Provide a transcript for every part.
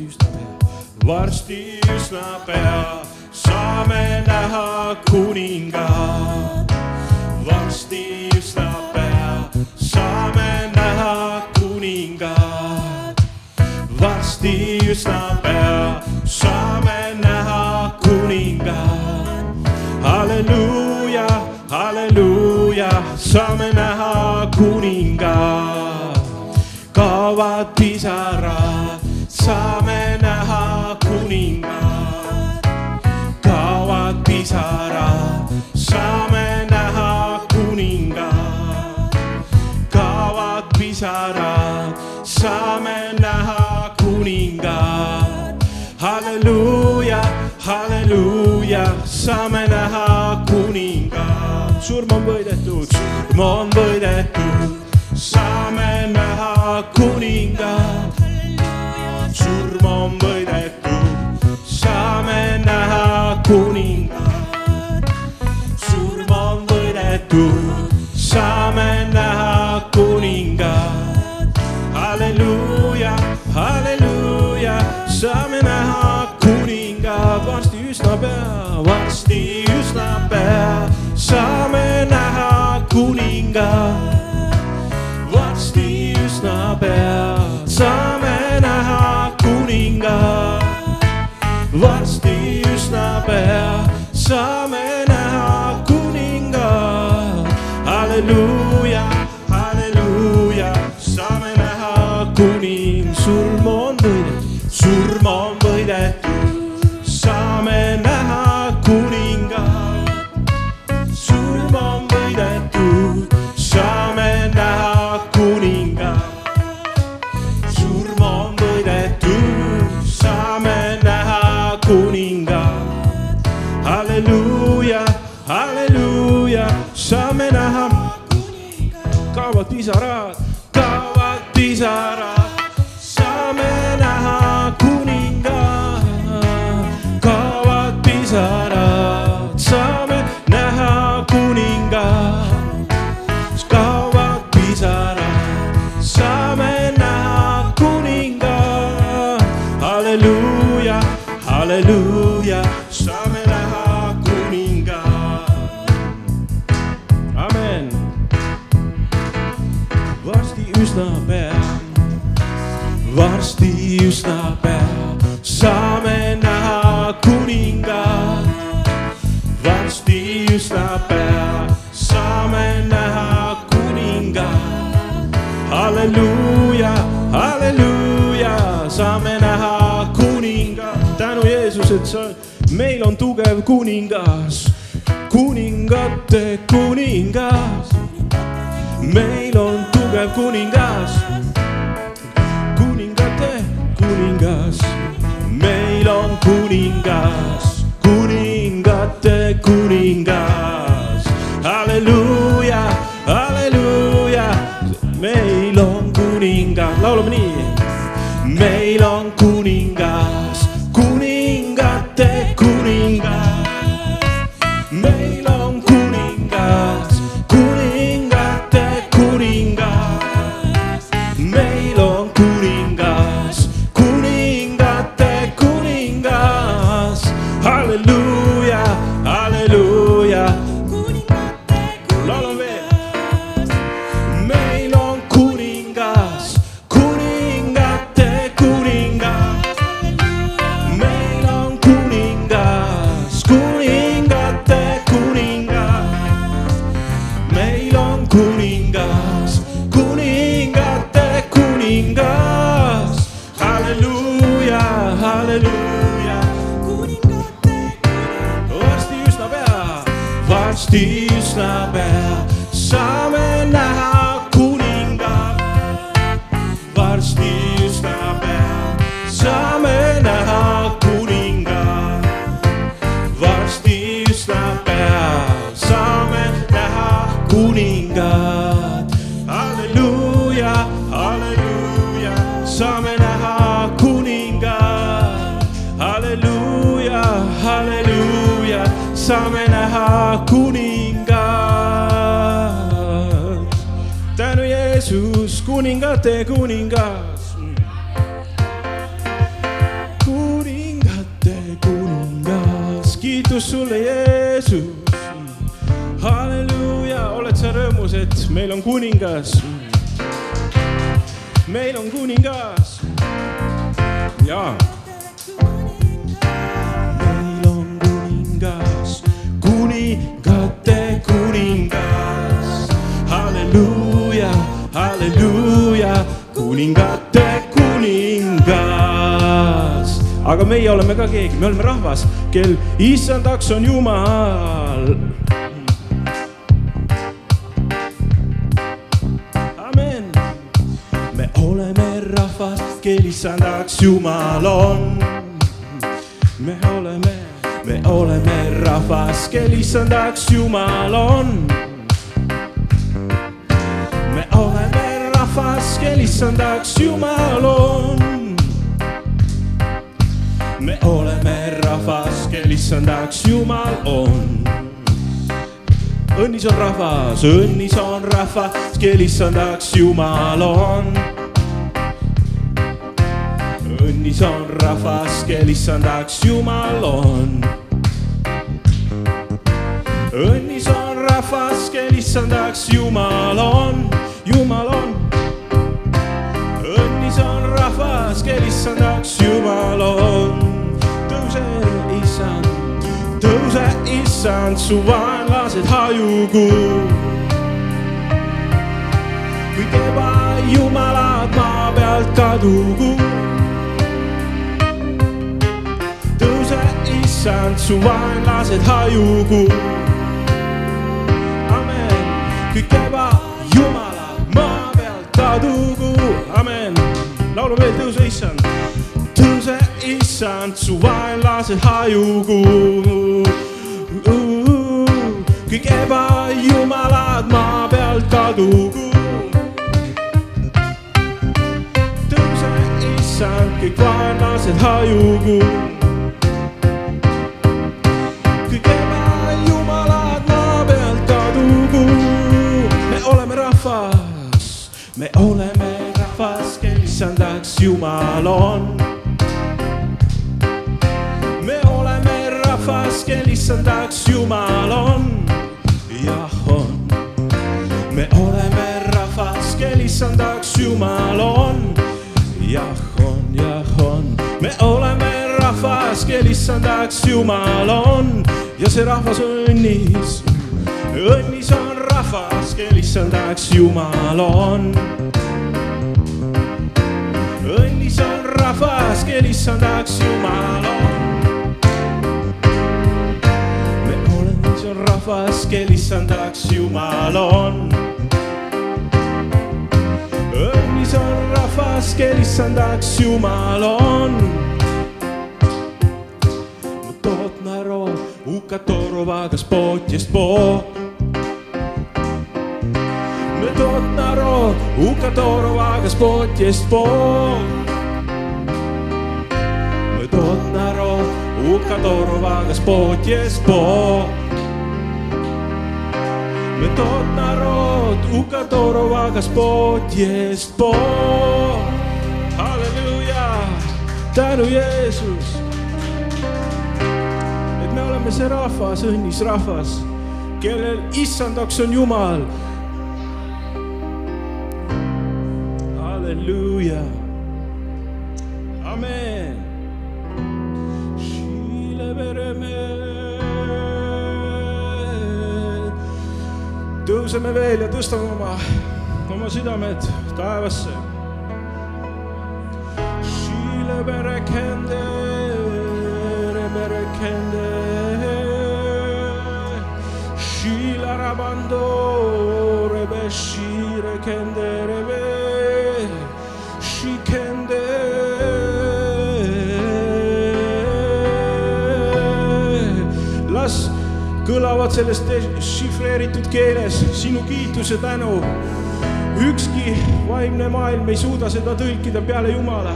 varsti üsna pea, varsti üsna pea saame näha kuningat. varsti üsna pea saame näha kuningat. varsti üsna pea saame näha kuningat. halleluuja, halleluuja, saame näha kuningat. kaovad pisarad saame näha kuningaid, kaovad pisarad, saame näha kuningaid, kaovad pisarad, saame näha kuningaid. halleluuja, halleluuja, saame näha kuningaid. surm on võidetud, surm on võidetud. nii üsna pea saame näha kuningat. varsti üsna pea saame näha kuningat. varsti üsna pea saame näha kuningat. halleluuja kuningate kuningas, meil on tugev kuningas. Vores livsnap er som en navn kuningate kuningas mm.. kuningate kuningas, kiitus sulle, Jeesus mm.. halleluuja, oled sa rõõmus, et meil on kuningas mm.? meil on kuningas. jaa kuningate kuningas. aga meie oleme ka keegi, me oleme rahvas, kel issandaks on Jumal. amen. me oleme rahvas, kel issandaks Jumal on. me oleme, me oleme rahvas, kel issandaks Jumal on. rahvas, kel issandaks Jumal on. me oleme rahvas, kel issandaks Jumal on õnnis on rahvas, õnnis on rahvas, kel issandaks Jumal on. õnnis on rahvas, kel issandaks Jumal on. õnnis on rahvas, kel issandaks Jumal on, Jumal on. rahvas, kel issandaks Jumal on. tõuse, issand, tõuse, issand, su vaenlased hajugu. kõik ebajumalad maa pealt kadugu. tõuse, issand, su vaenlased hajugu. amen, kõik ebajumalad maa pealt kadugu, amen. Laulu veel, tõuse, issand, tõuse, issand, su vaenlased hajugu. kõik ebajumalad maa pealt kadugu. tõuse, issand, kõik vaenlased hajugu Jumal on. me oleme rahvas, kel issandaks Jumal on, jah on. me oleme rahvas, kel issandaks Jumal on, jah on, jah on. me oleme rahvas, kel issandaks Jumal on ja see rahvas õnnis. õnnis on rahvas, kel issandaks Jumal on. Õnnis on rahvas, kel issandaks Jumal on. me oleme, õnnis on rahvas, kel issandaks Jumal on. õnnis on rahvas, kel issandaks Jumal on toob narod, ukatorovaga spotjest po. narod, ukatorovaga spotjest po. me toob narod, ukatorovaga spotjest po. me toob narod, ukatorovaga spotjest po. halleluuja, tänu Jeesus et me oleme see rahvas, õnnis rahvas, kellel issandaks on Jumal. halleluuja, amen. tõuseme veel ja tõstame oma, oma südamed taevasse Shile berekende, berekende. Shila rabando, kõlavad selles šifreeritud keeles sinu kiituse tänu ükski vaimne maailm ei suuda seda tõlkida peale Jumala.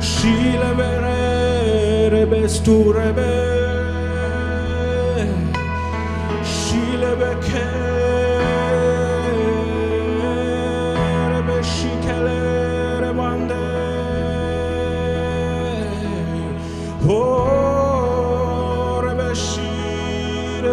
Shile vere rebes tu rebe. Shile beke rebe shikele rebande. Oh,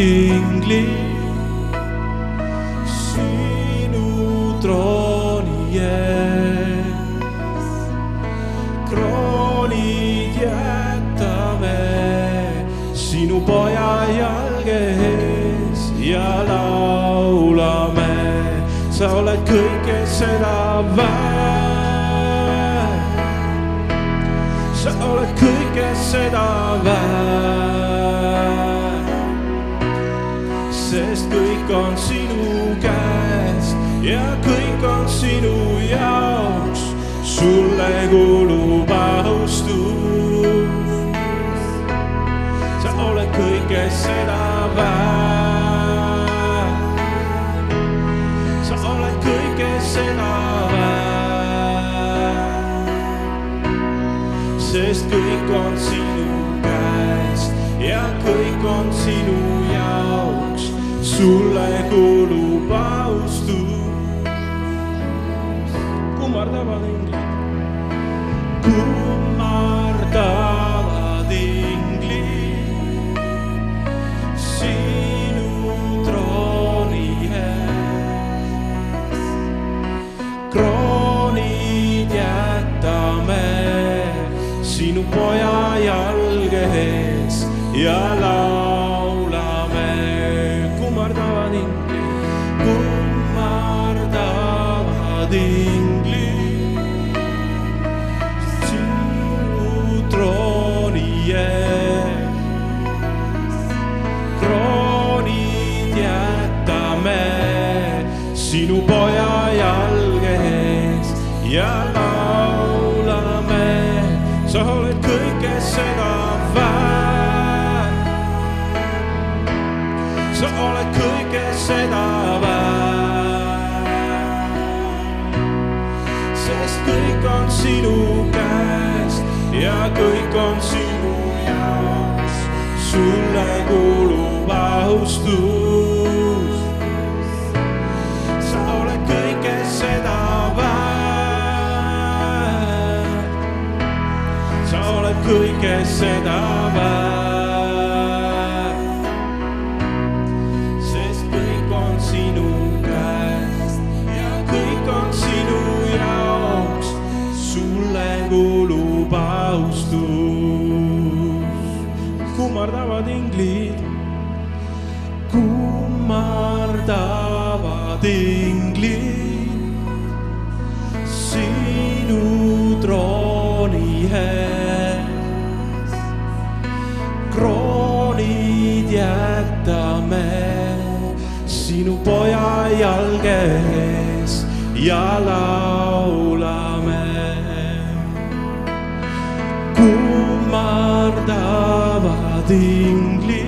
inglid sinu trooni ees. kroonid jätame sinu poja jalge ees ja laulame. sa oled kõike seda väärt. sa oled kõike seda väärt kõik on sinu jaoks. sulle kuulub austus. sa oled kõike seda väärt. sa oled kõike seda väärt sest kõik on sinu käes ja kõik on sinu jaoks. sulle kuulub austus. Kummardavad inglid sinu trooni ees kroonid jätame sinu poja jalge ees. Ja kõik on sinu jaoks. sulle kuulub austus laulame. kummardavad inglid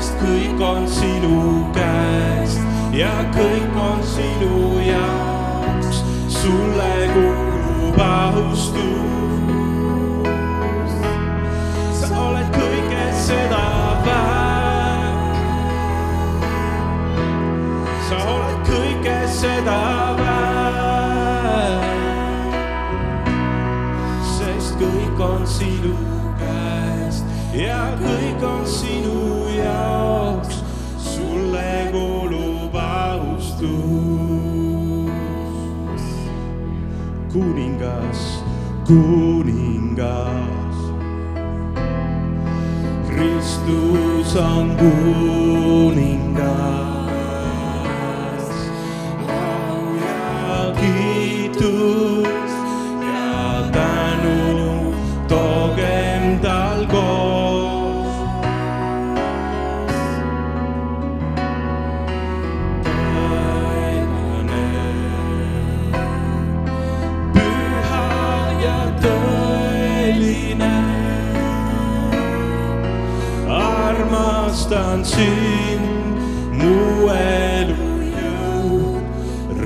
sest kõik on sinu käes ja kõik on sinu jaoks. sulle kuulub austus. sa oled kõike seda väärt. sa oled kõike seda väärt sest kõik on sinu ja kõik on sinu jaoks. sulle kuulub austus. kuningas, kuningas. Kristus on kuningas. armastan sind, mu elu jõud,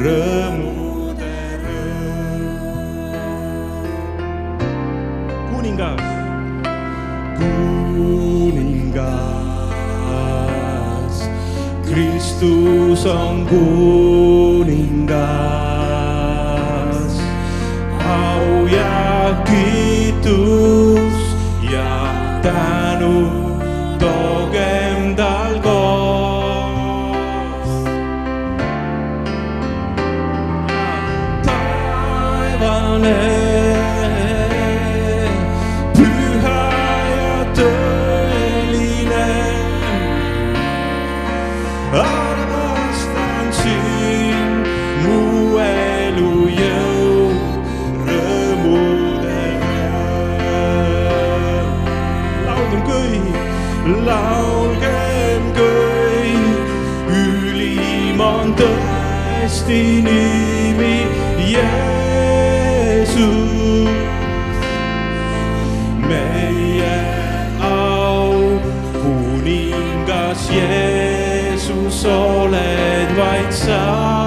rõõmude rõõm. kuningas, kuningas, Kristus on kuningas. never, never. Jeesus oled vaid sa.